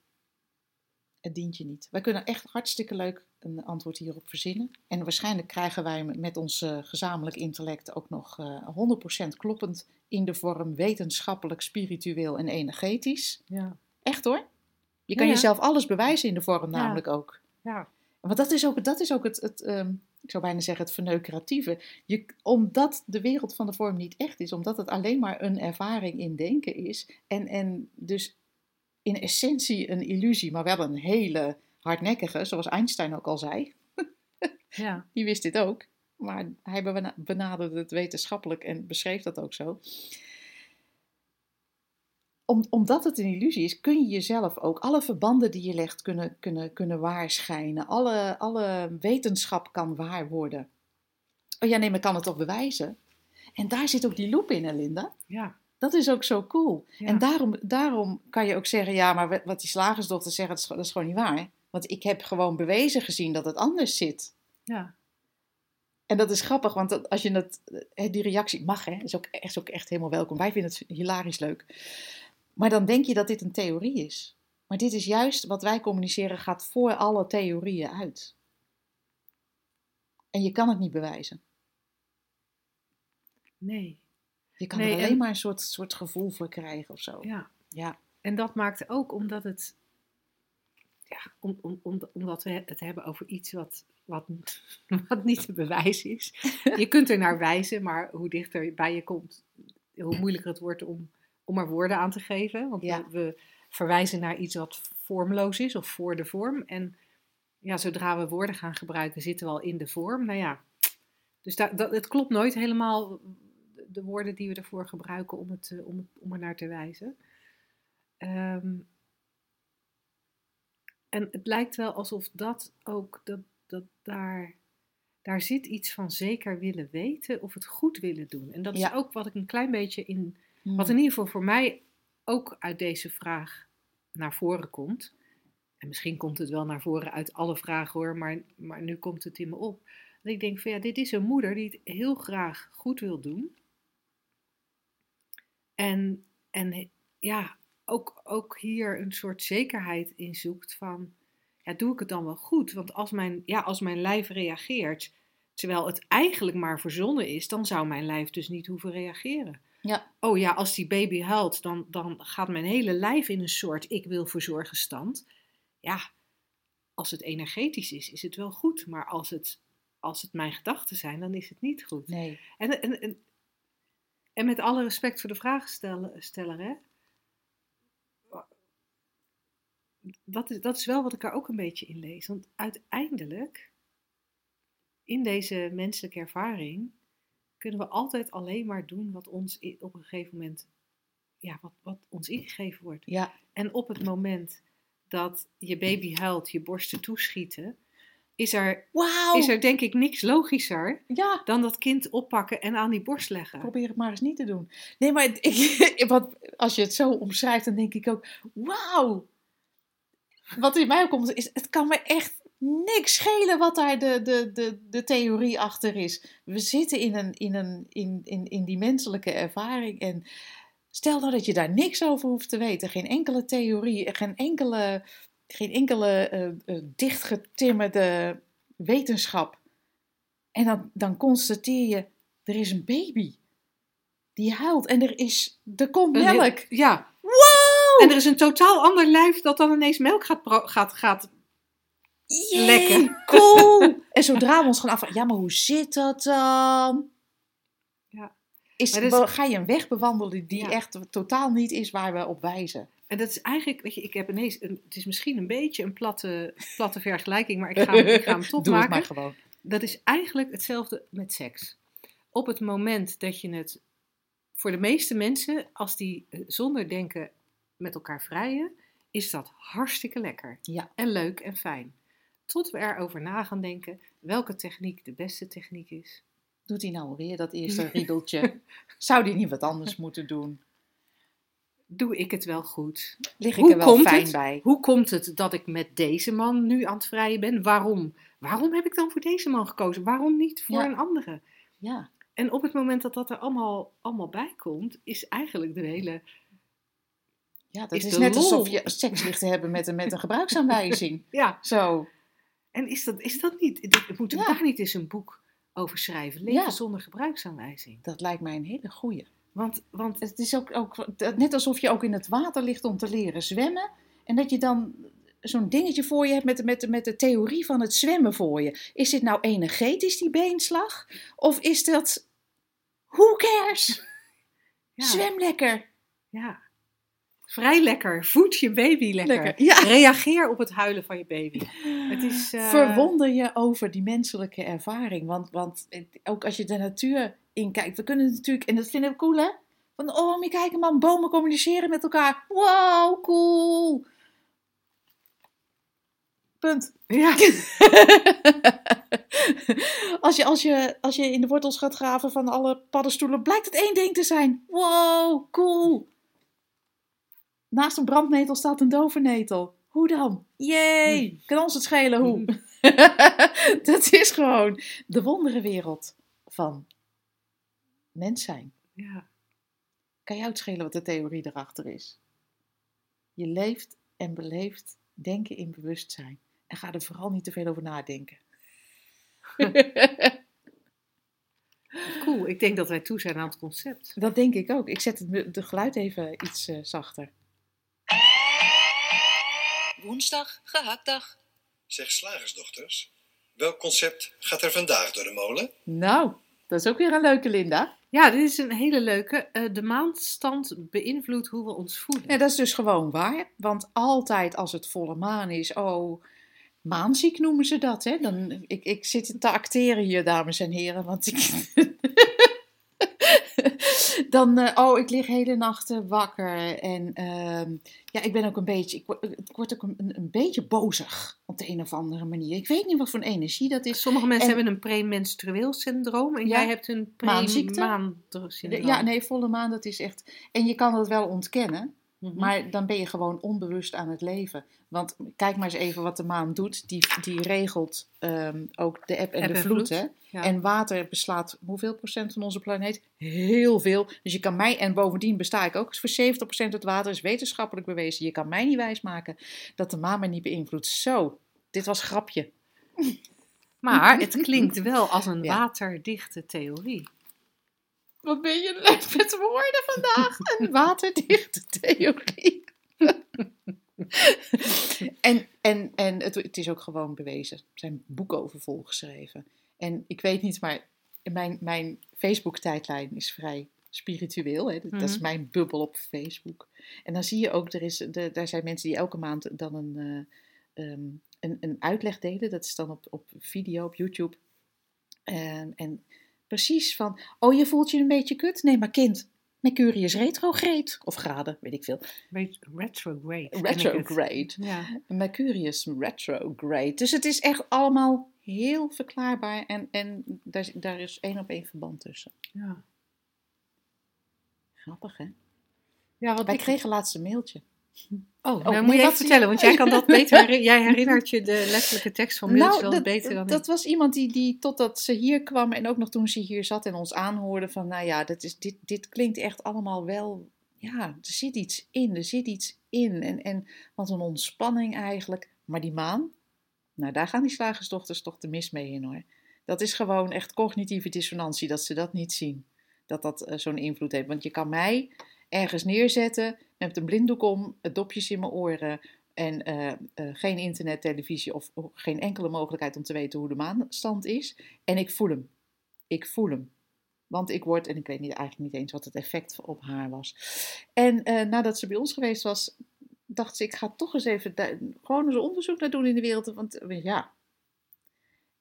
Het dient je niet. Wij kunnen echt hartstikke leuk een antwoord hierop verzinnen. En waarschijnlijk krijgen wij met- ons eh, gezamenlijk intellect ook nog eh 100% kloppend in de vorm wetenschappelijk, spiritueel en energetisch. Ja. Echt hoor. Je kan Ja, ja. jezelf alles bewijzen in de vorm namelijk ook. Ja. Want dat is ook, dat is ook het, het ehm, ik zou bijna zeggen het verneukeratieve. Je, omdat de wereld van de vorm niet echt is, omdat het alleen maar een ervaring in denken is. En, en dus in essentie een illusie, maar wel een hele hardnekkige, zoals Einstein ook al zei. Ja. Die wist dit ook. Maar hij bena- benaderde het wetenschappelijk en beschreef dat ook zo. Om, omdat het een illusie is, kun je jezelf ook alle verbanden die je legt kunnen, kunnen, kunnen waarschijnen. Alle, alle wetenschap kan waar worden. Oh ja, nee, maar kan het toch bewijzen? En daar zit ook die loop in, hè, Linda. Ja. Dat is ook zo cool. Ja. En daarom, daarom kan je ook zeggen, ja, maar wat- die slagersdochter zegt, dat is, dat is gewoon niet waar. Want ik heb gewoon bewezen gezien dat het anders zit. Ja. En dat is grappig, want als je dat, die reactie mag, hè, is ook, is ook echt helemaal welkom. Wij vinden het hilarisch leuk. Maar dan denk je dat dit een theorie is. Maar dit is juist wat wij communiceren, gaat voor alle theorieën uit. En je kan het niet bewijzen. Nee. Je kan Nee, er alleen en- maar een soort, soort gevoel voor krijgen of zo. Ja. Ja. En dat maakt ook omdat het. Ja, om, om, om, omdat we het hebben over iets wat, wat, wat niet te bewijzen is. Je kunt er naar wijzen, maar hoe dichter bij je komt, hoe moeilijker het wordt om, om er woorden aan te geven. Want Ja. we, we verwijzen naar iets wat vormloos is of voor de vorm. En ja, zodra we woorden gaan gebruiken, zitten we al in de vorm. Nou ja, dus dat, dat, het klopt nooit helemaal de, de woorden die we ervoor gebruiken om, het, eh, om, het, om er naar te wijzen. Ehm, en het lijkt wel alsof dat ook, dat, dat daar, daar zit iets van zeker willen weten of het goed willen doen. En dat Ja. is ook wat ik een klein beetje in, Hmm. wat in ieder geval voor mij ook uit deze vraag naar voren komt. En misschien komt het wel naar voren uit alle vragen hoor, maar, maar nu komt het in me op. Dat ik denk van ja, dit is een moeder die het heel graag goed wil doen. En, en ja, ook, ook hier een soort zekerheid in zoekt van, ja, doe ik het dan wel goed? Want als mijn, ja, als mijn lijf reageert, terwijl het eigenlijk maar verzonnen is, dan zou mijn lijf dus niet hoeven reageren. Ja. Oh ja, als die baby huilt, dan, dan gaat mijn hele lijf in een soort ik wil verzorgen stand. Ja, als het energetisch is, is het wel goed. Maar als het, als het mijn gedachten zijn, dan is het niet goed. Nee. En, en, en, en met alle respect voor de vraagsteller, hè. Dat is, dat is wel wat ik er ook een beetje in lees. Want uiteindelijk, in deze menselijke ervaring, kunnen we altijd alleen maar doen wat ons op een gegeven moment, ja, wat, wat ons ingegeven wordt. Ja. En op het moment dat je baby huilt, je borsten toeschieten, is er, Wauw! is er denk ik niks logischer Ja, dan dat kind oppakken en aan die borst leggen. probeer het maar eens niet te doen. Nee, maar ik, wat, als je het zo omschrijft, dan denk ik ook, wauw! Wat in mij komt, is het kan me echt niks schelen wat daar de, de, de, de theorie achter is. We zitten in, een, in, een, in, in, in die menselijke ervaring en stel nou dat je daar niks over hoeft te weten. Geen enkele theorie, geen enkele, geen enkele eh, eh, dichtgetimmerde wetenschap. En dan, dan constateer je, er is een baby. Die huilt en er, is, er komt heel- melk. ja. Wow! En er is een totaal ander lijf dat dan ineens melk gaat, gaat, gaat lekker. Cool! en zodra we ons gaan afvragen, ja, maar hoe zit dat dan? Ja. Is, be- ga je een weg bewandelen die Ja. echt totaal niet is waar we op wijzen? En dat is eigenlijk, weet je, ik heb ineens, een, het is misschien een beetje een platte, platte vergelijking, maar ik ga, hem- ik ga hem toch Doe het maken. maar gewoon. Dat is eigenlijk hetzelfde met seks. Op het moment dat je het, voor de meeste mensen, als die eh, zonder denken met elkaar vrijen, is dat hartstikke lekker. Ja. En leuk en fijn. Tot we erover na gaan denken welke techniek de beste techniek is. Doet hij nou weer dat eerste riedeltje? Zou die niet wat anders moeten doen? Doe ik het wel goed? Lig ik Hoe er wel fijn het? bij? Hoe komt het dat ik met deze man nu aan het vrijen ben? Waarom? Waarom heb ik dan voor deze man gekozen? Waarom niet voor Ja. een andere? Ja, En op het moment dat dat er allemaal, allemaal bij komt, is eigenlijk de hele... ja dat Is net lol. alsof je seks ligt te hebben met een, met een gebruiksaanwijzing. Ja, Zo. en is dat, is dat niet... Ik moet Ja. daar niet eens een boek over schrijven. Leven Ja. zonder gebruiksaanwijzing. Dat lijkt mij een hele goeie. Want, want Het is ook, ook net alsof je ook in het water ligt om te leren zwemmen. En dat je dan zo'n dingetje voor je hebt met, de- met, met de theorie van het zwemmen voor je. Is dit nou energetisch, die beenslag? Of is dat... Who cares? ja, Zwem lekker. ja, vrij lekker. Voed je baby lekker. Lekker. Ja. Reageer op het huilen van je baby. Het is... eh, Verwonder je over die menselijke ervaring. Want, want ook als je de natuur inkijkt. We kunnen natuurlijk, en dat vinden we cool hè. Van, oh, je kijken man, bomen communiceren met elkaar. Wow, cool. Punt. Ja, als, je, als, je, als je in de wortels gaat graven van alle paddenstoelen, blijkt het één ding te zijn. Wow, cool. Naast een brandnetel staat een dovennetel. Hoe dan? Jee, kan ons het schelen hoe. Dat is gewoon de wonderenwereld van mens zijn. ja. Kan jou het schelen wat de theorie erachter is? Je leeft en beleeft denken in bewustzijn. En ga er vooral niet te veel over nadenken. cool. Ik denk dat wij toe zijn aan het concept. Dat denk ik ook. Ik zet het de geluid even iets eh, zachter. Woensdag, gehaktdag. Zeg slagersdochters, welk concept gaat er vandaag door de molen? Nou, dat is ook weer een leuke Linda. Ja, dit is een hele leuke. Eh, de maandstand beïnvloedt hoe we ons voelen. Ja, dat is dus gewoon waar. Want altijd als het volle maan is, oh, maanziek noemen ze dat. Hè? Dan, ik, ik zit te acteren hier, dames en heren. Want ik... Dan, eh, oh, ik lig hele nachten wakker. En ehm, ja, ik ben ook een beetje, ik word, ik word ook een, een beetje bozig op de een of andere manier. Ik weet niet wat voor een energie dat is. Sommige mensen En- hebben een premenstrueel syndroom en Ja, jij hebt een maanziekte. pre-maansyndroom. Ja, nee, volle maan, dat is echt. En je kan dat wel ontkennen. Mhm. Maar dan ben je gewoon onbewust aan het leven. Want kijk maar eens even wat de maan doet. Die, die regelt ehm, ook de eb en de vloed. vloed, Hè? Ja. En water beslaat hoeveel procent van onze planeet? Heel veel. Dus je kan mij, en bovendien besta ik ook voor 70% uit water, is wetenschappelijk bewezen. Je kan mij niet wijsmaken dat de maan mij niet beïnvloedt. Zo, dit was een grapje. Maar het klinkt wel als een Ja. waterdichte theorie. Wat ben je leuk met woorden vandaag? Een waterdichte theorie. en en, en het, het is ook gewoon bewezen. Er zijn boeken over volgeschreven. En ik weet niet, maar mijn, mijn Facebook-tijdlijn is vrij spiritueel. Hè? Dat is Mhm. mijn bubbel op Facebook. En dan zie je ook, er is, de, daar zijn mensen die elke maand dan een, eh, ehm, een, een uitleg delen. Dat is dan op, op video, op YouTube. En precies van, oh je voelt je een beetje kut? Nee, maar kind, Mercurius retrograde. Of graden, weet ik veel. Retrograde. Retrograde. Ja. Mercurius retrograde. Dus het is echt allemaal heel verklaarbaar. En, en daar, daar is één op één verband tussen. Ja. Grappig, hè? Ja, wat Wij ik- kregen laatst een mailtje. Oh, Oh, nou nee, moet je wat- vertellen, want jij kan dat beter. Jij herinnert je de letterlijke tekst van wel Nou, dat, beter dan dat ik. was iemand die, die totdat ze hier kwam en ook nog toen ze hier zat en ons aanhoorde van, nou ja, dat is, dit, dit klinkt echt allemaal wel, ja, er zit iets in, er zit iets in. En, en wat een ontspanning eigenlijk. Maar die maan, nou daar gaan die slagersdochters toch de mis mee in hoor. Dat is gewoon echt cognitieve dissonantie, dat ze dat niet zien. Dat dat eh, zo'n invloed heeft. Want je kan mij ergens neerzetten met een blinddoek om, dopjes in mijn oren, en eh, eh, geen internet, televisie of, geen enkele mogelijkheid om te weten hoe de maanstand is. En ik voel hem. Ik voel hem. Want ik word, en ik weet niet, eigenlijk niet eens wat het effect op haar was. En eh, nadat ze bij ons geweest was, dacht ze, ik ga toch eens even gewoon eens onderzoek naar doen in de wereld. Want ja.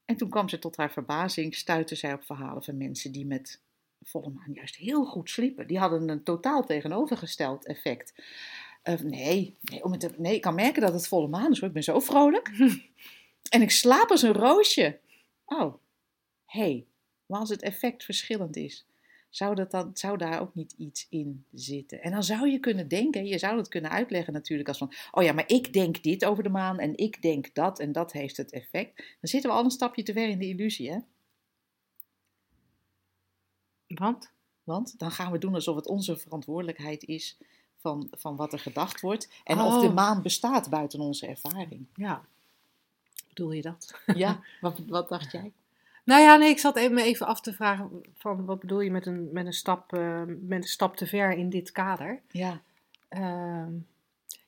En toen kwam ze tot haar verbazing, stuitte zij op verhalen van mensen die met volle maan juist heel goed sliepen. Die hadden een totaal tegenovergesteld effect. Eh, nee, nee, om het nee, ik kan merken dat het volle maan is hoor. Ik ben zo vrolijk. en ik slaap als een roosje. Oh, hé, hey, maar als het effect verschillend is. Zou, dat dan, zou daar ook niet iets in zitten? En dan zou je kunnen denken, je zou het kunnen uitleggen natuurlijk als van, oh ja, maar ik denk dit over de maan en ik denk dat en dat heeft het effect. Dan zitten we al een stapje te ver in de illusie, hè? Want? Want dan gaan we doen alsof het onze verantwoordelijkheid is van, van wat er gedacht wordt. En of de Oh. maan bestaat buiten onze ervaring. Ja. Bedoel je dat? Ja, wat, wat dacht jij? Nou ja, nee, ik zat even, me even af te vragen van wat bedoel je met een, met een, stap, eh, met een stap te ver in dit kader? Ja, Ehm,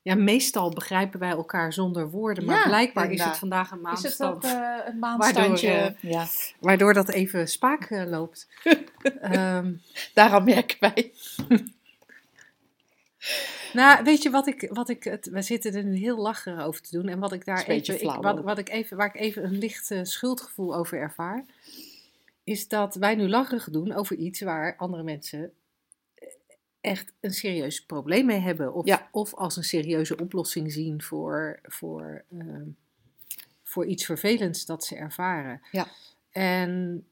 ja, meestal begrijpen wij elkaar zonder woorden, maar Ja, blijkbaar is het vandaag een is het maandstand, ook eh, een maanstandje? Waardoor, ja, waardoor dat even spaak eh, loopt. Ehm, daaraan merken wij. nou, weet je wat ik, wat ik het, we zitten er nu heel lacherig over te doen en wat ik daar is een beetje even, ik, wat, wat ik even, waar ik even een licht eh, schuldgevoel over ervaar, is dat wij nu lacherig doen over iets waar andere mensen eh, echt een serieus probleem mee hebben. Of, Ja. of als een serieuze oplossing zien voor, voor, ehm, voor iets vervelends dat ze ervaren. Ja. En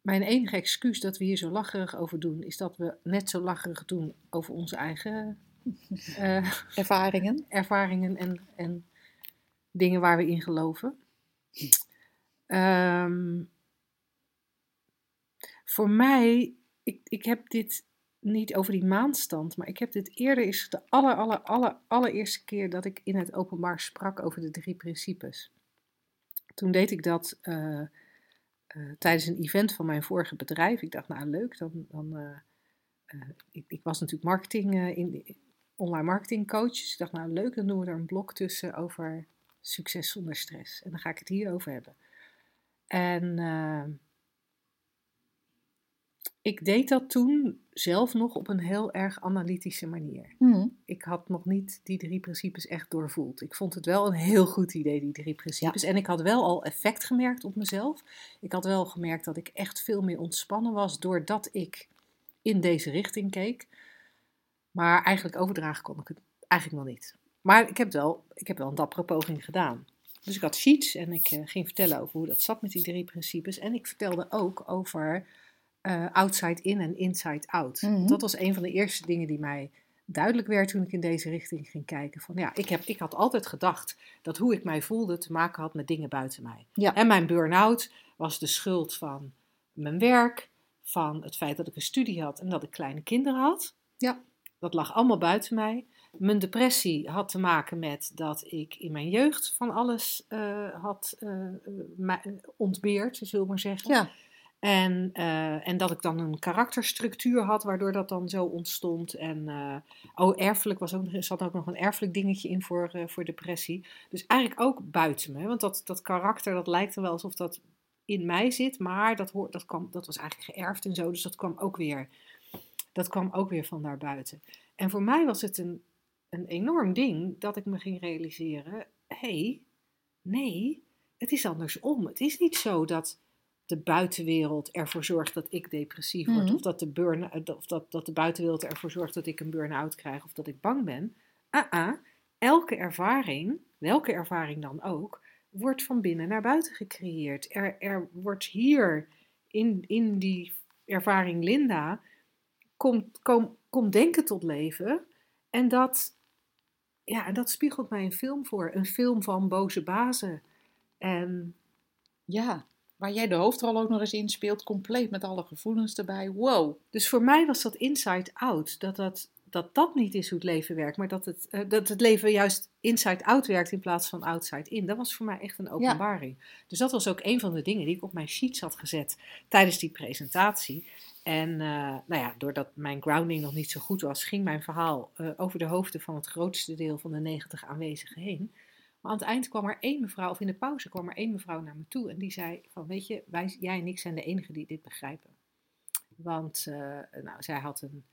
mijn enige excuus dat we hier zo lacherig over doen, is dat we net zo lacherig doen over onze eigen eh, Ervaringen. ervaringen en, en dingen waar we in geloven. Ehm, voor mij, ik, ik heb dit niet over die maanstand, maar ik heb dit eerder is de aller, aller, aller, allereerste keer dat ik in het openbaar sprak over de drie principes. Toen deed ik dat eh, eh, tijdens een event van mijn vorige bedrijf. Ik dacht, nou leuk, dan, dan eh, ik, ik was natuurlijk marketing in, online marketing coach. Dus ik dacht, nou leuk, dan doen we er een blok tussen over succes zonder stress. En dan ga ik het hier over hebben. En ik deed dat toen zelf nog op een heel erg analytische manier. Mhm. Ik had nog niet die drie principes echt doorvoeld. Ik vond het wel een heel goed idee, die drie principes. En ik had wel al effect gemerkt op mezelf. Ik had wel gemerkt dat ik echt veel meer ontspannen was doordat ik in deze richting keek. Maar eigenlijk overdragen kon ik het eigenlijk nog niet. Maar ik heb wel, ik heb wel een dappere poging gedaan. Dus ik had sheets en ik eh, ging vertellen over hoe dat zat met die drie principes. En ik vertelde ook over eh, outside in en inside out. Mhm. Dat was een van de eerste dingen die mij duidelijk werd toen ik in deze richting ging kijken. Van ja, ik, heb, ik had altijd gedacht dat hoe ik mij voelde te maken had met dingen buiten mij. Ja. En mijn burn-out was de schuld van mijn werk, van het feit dat ik een studie had en dat ik kleine kinderen had. Ja. Dat lag allemaal buiten mij. Mijn depressie had te maken met dat ik in mijn jeugd van alles eh, had ma- ontbeerd, zullen we maar zeggen. Ja, En, eh, en dat ik dan een karakterstructuur had, waardoor dat dan zo ontstond. En eh, oh, erfelijk was ook, zat ook nog een erfelijk dingetje in voor, eh, voor depressie. Dus eigenlijk ook buiten me. Want dat, dat karakter, dat lijkt er wel alsof dat in mij zit. Maar dat, hoort, dat, kwam, dat was eigenlijk geërfd en zo. Dus dat kwam ook weer, dat kwam ook weer van daarbuiten. En voor mij was het een, een enorm ding dat ik me ging realiseren. Hé, hey, nee, het is andersom. Het is niet zo dat de buitenwereld ervoor zorgt dat ik depressief word. Mhm. Of, dat de, burn, eh, of dat, dat de buitenwereld ervoor zorgt dat ik een burn-out krijg. Of dat ik bang ben. Ah, ah, elke ervaring, welke ervaring dan ook, wordt van binnen naar buiten gecreëerd. Er, er wordt hier in, in die ervaring Linda, komt kom, komt denken tot leven. En dat, ja, en dat spiegelt mij een film voor. Een film van boze bazen. En ja. Waar jij de hoofdrol ook nog eens in speelt, compleet met alle gevoelens erbij. Wow. Dus voor mij was dat inside out. Dat dat, dat, dat niet is hoe het leven werkt, maar dat het, eh, dat het leven juist inside out werkt in plaats van outside in. Dat was voor mij echt een openbaring. Dus dat was ook een van de dingen die ik op mijn sheets had gezet tijdens die presentatie. En eh, nou ja, doordat mijn grounding nog niet zo goed was, ging mijn verhaal eh, over de hoofden van het grootste deel van de 90 aanwezigen heen. Maar aan het eind kwam er één mevrouw, of in de pauze kwam er één mevrouw naar me toe en die zei van, weet je, wij, jij en ik zijn de enigen die dit begrijpen. Want eh, nou, zij had een.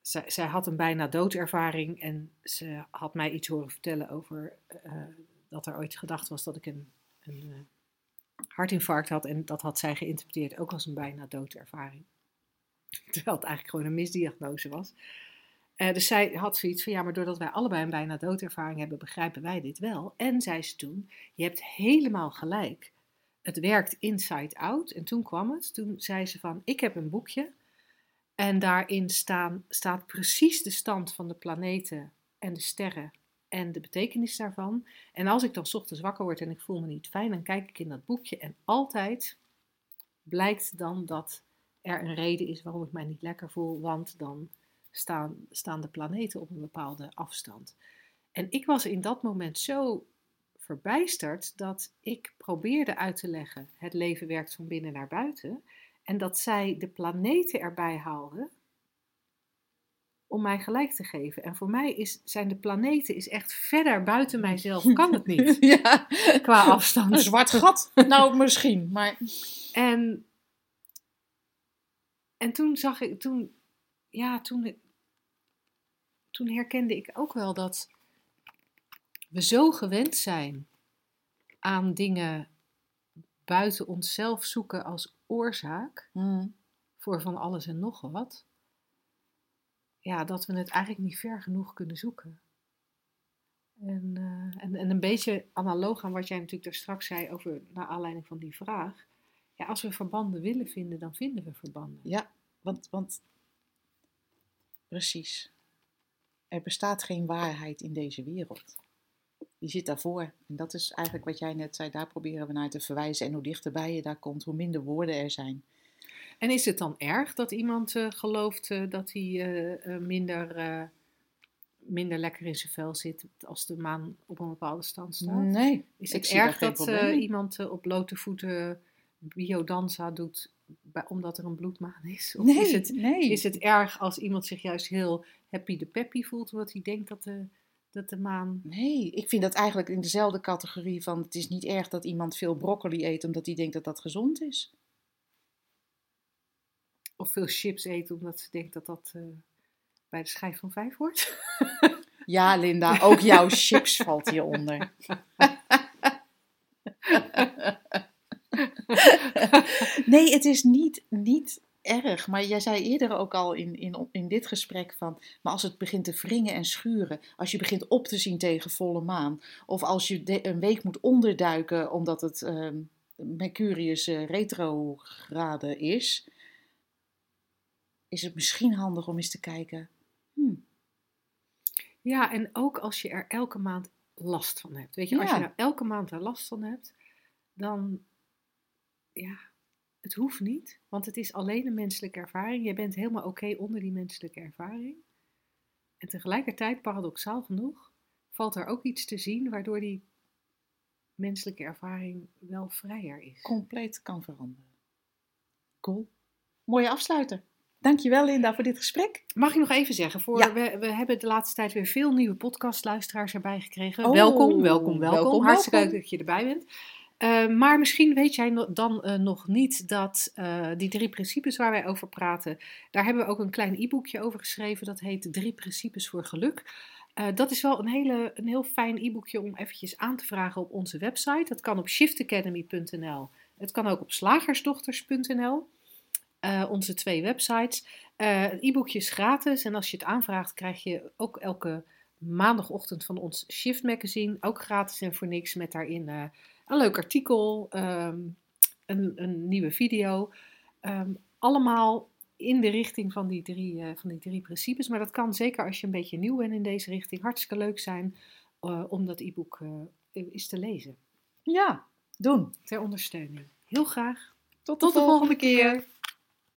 Zij, zij had een bijna doodervaring en ze had mij iets horen vertellen over eh, dat er ooit gedacht was dat ik een, een eh, hartinfarct had. En dat had zij geïnterpreteerd ook als een bijna doodervaring. Terwijl het eigenlijk gewoon een misdiagnose was. Eh, dus zij had zoiets van, ja, maar doordat wij allebei een bijna doodervaring hebben, begrijpen wij dit wel. En zei ze toen, je hebt helemaal gelijk. het werkt inside out. En toen kwam het. Toen zei ze van, ik heb een boekje. En daarin staan, staat precies de stand van de planeten en de sterren en de betekenis daarvan. En als ik dan ochtends wakker word en ik voel me niet fijn, dan kijk ik in dat boekje en altijd blijkt dan dat er een reden is waarom ik mij niet lekker voel, want dan staan, staan de planeten op een bepaalde afstand. En ik was in dat moment zo verbijsterd dat ik probeerde uit te leggen: het leven werkt van binnen naar buiten. En dat zij de planeten erbij haalde om mij gelijk te geven. En voor mij is, zijn de planeten is echt verder buiten mijzelf. Kan het niet. ja, Qua afstand. een zwart gat. Nou, misschien, maar... En, en toen zag ik, toen, ja, toen, toen herkende ik ook wel dat we zo gewend zijn aan dingen buiten onszelf zoeken als oorzaak Hmm. voor van alles en nog wat. Ja, dat we het eigenlijk niet ver genoeg kunnen zoeken. En, eh, en, en een beetje analoog aan wat jij natuurlijk daar straks zei over, naar aanleiding van die vraag. Ja, als we verbanden willen vinden, dan vinden we verbanden. Ja, want, want... Precies. Er bestaat geen waarheid in deze wereld. Die zit daarvoor. En dat is eigenlijk wat jij net zei. Daar proberen we naar te verwijzen. En hoe dichterbij je daar komt, hoe minder woorden er zijn. En is het dan erg dat iemand eh, gelooft eh, dat hij eh, minder, minder lekker in zijn vel zit als de maan op een bepaalde stand staat? Nee. Is ik het erg dat iemand op blote voeten biodanza doet omdat er een bloedmaan is? Of Nee, is, het, nee. is het erg als iemand zich juist heel happy de peppy voelt omdat hij denkt dat de, dat de maan... Nee, ik vind dat eigenlijk in dezelfde categorie van... Het is niet erg dat iemand veel broccoli eet omdat hij denkt dat dat gezond is. Of veel chips eet omdat ze denkt dat dat eh, bij de schijf van vijf hoort? Ja, Linda, ook jouw chips valt hieronder. nee, het is niet, niet erg. Maar jij zei eerder ook al in, in, in dit gesprek van... Maar als het begint te wringen en schuren... Als je begint op te zien tegen volle maan... Of als je de- een week moet onderduiken omdat het ehm, Mercurius eh, retrograde is... Is het misschien handig om eens te kijken... Hmm, Ja, en ook als je er elke maand last van hebt. Weet je, als je nou elke maand er last van hebt, dan ja, het hoeft niet, want het is alleen een menselijke ervaring. Je bent helemaal oké onder die menselijke ervaring. En tegelijkertijd, paradoxaal genoeg, valt er ook iets te zien waardoor die menselijke ervaring wel vrijer is. compleet kan veranderen. Cool. Mooie afsluiter. Dankjewel Linda voor dit gesprek. Mag ik nog even zeggen, voor, Ja. we, we hebben de laatste tijd weer veel nieuwe podcastluisteraars erbij gekregen. Oh, welkom, welkom, welkom. welkom, Hartstikke welkom. leuk dat je erbij bent. Eh, maar misschien weet jij dan eh, nog niet dat eh, die drie principes waar wij over praten, daar hebben we ook een klein e-boekje over geschreven. Dat heet Drie Principes voor Geluk. Dat is wel een, hele, een heel fijn e-boekje om eventjes aan te vragen op onze website. Dat kan op shiftacademy.nl. Het kan ook op slagersdochters.nl. Onze twee websites. Het e-boekje is gratis en als je het aanvraagt krijg je ook elke maandagochtend van ons Shift magazine. Ook gratis en voor niks met daarin een leuk artikel, ehm, een, een nieuwe video. Ehm, allemaal in de richting van die, drie, eh, van die drie principes. Maar dat kan zeker als je een beetje nieuw bent in deze richting hartstikke leuk zijn eh, om dat e-book eh, eens te lezen. Ja, doen. Ter ondersteuning. Heel graag. Tot Tot de volgende keer.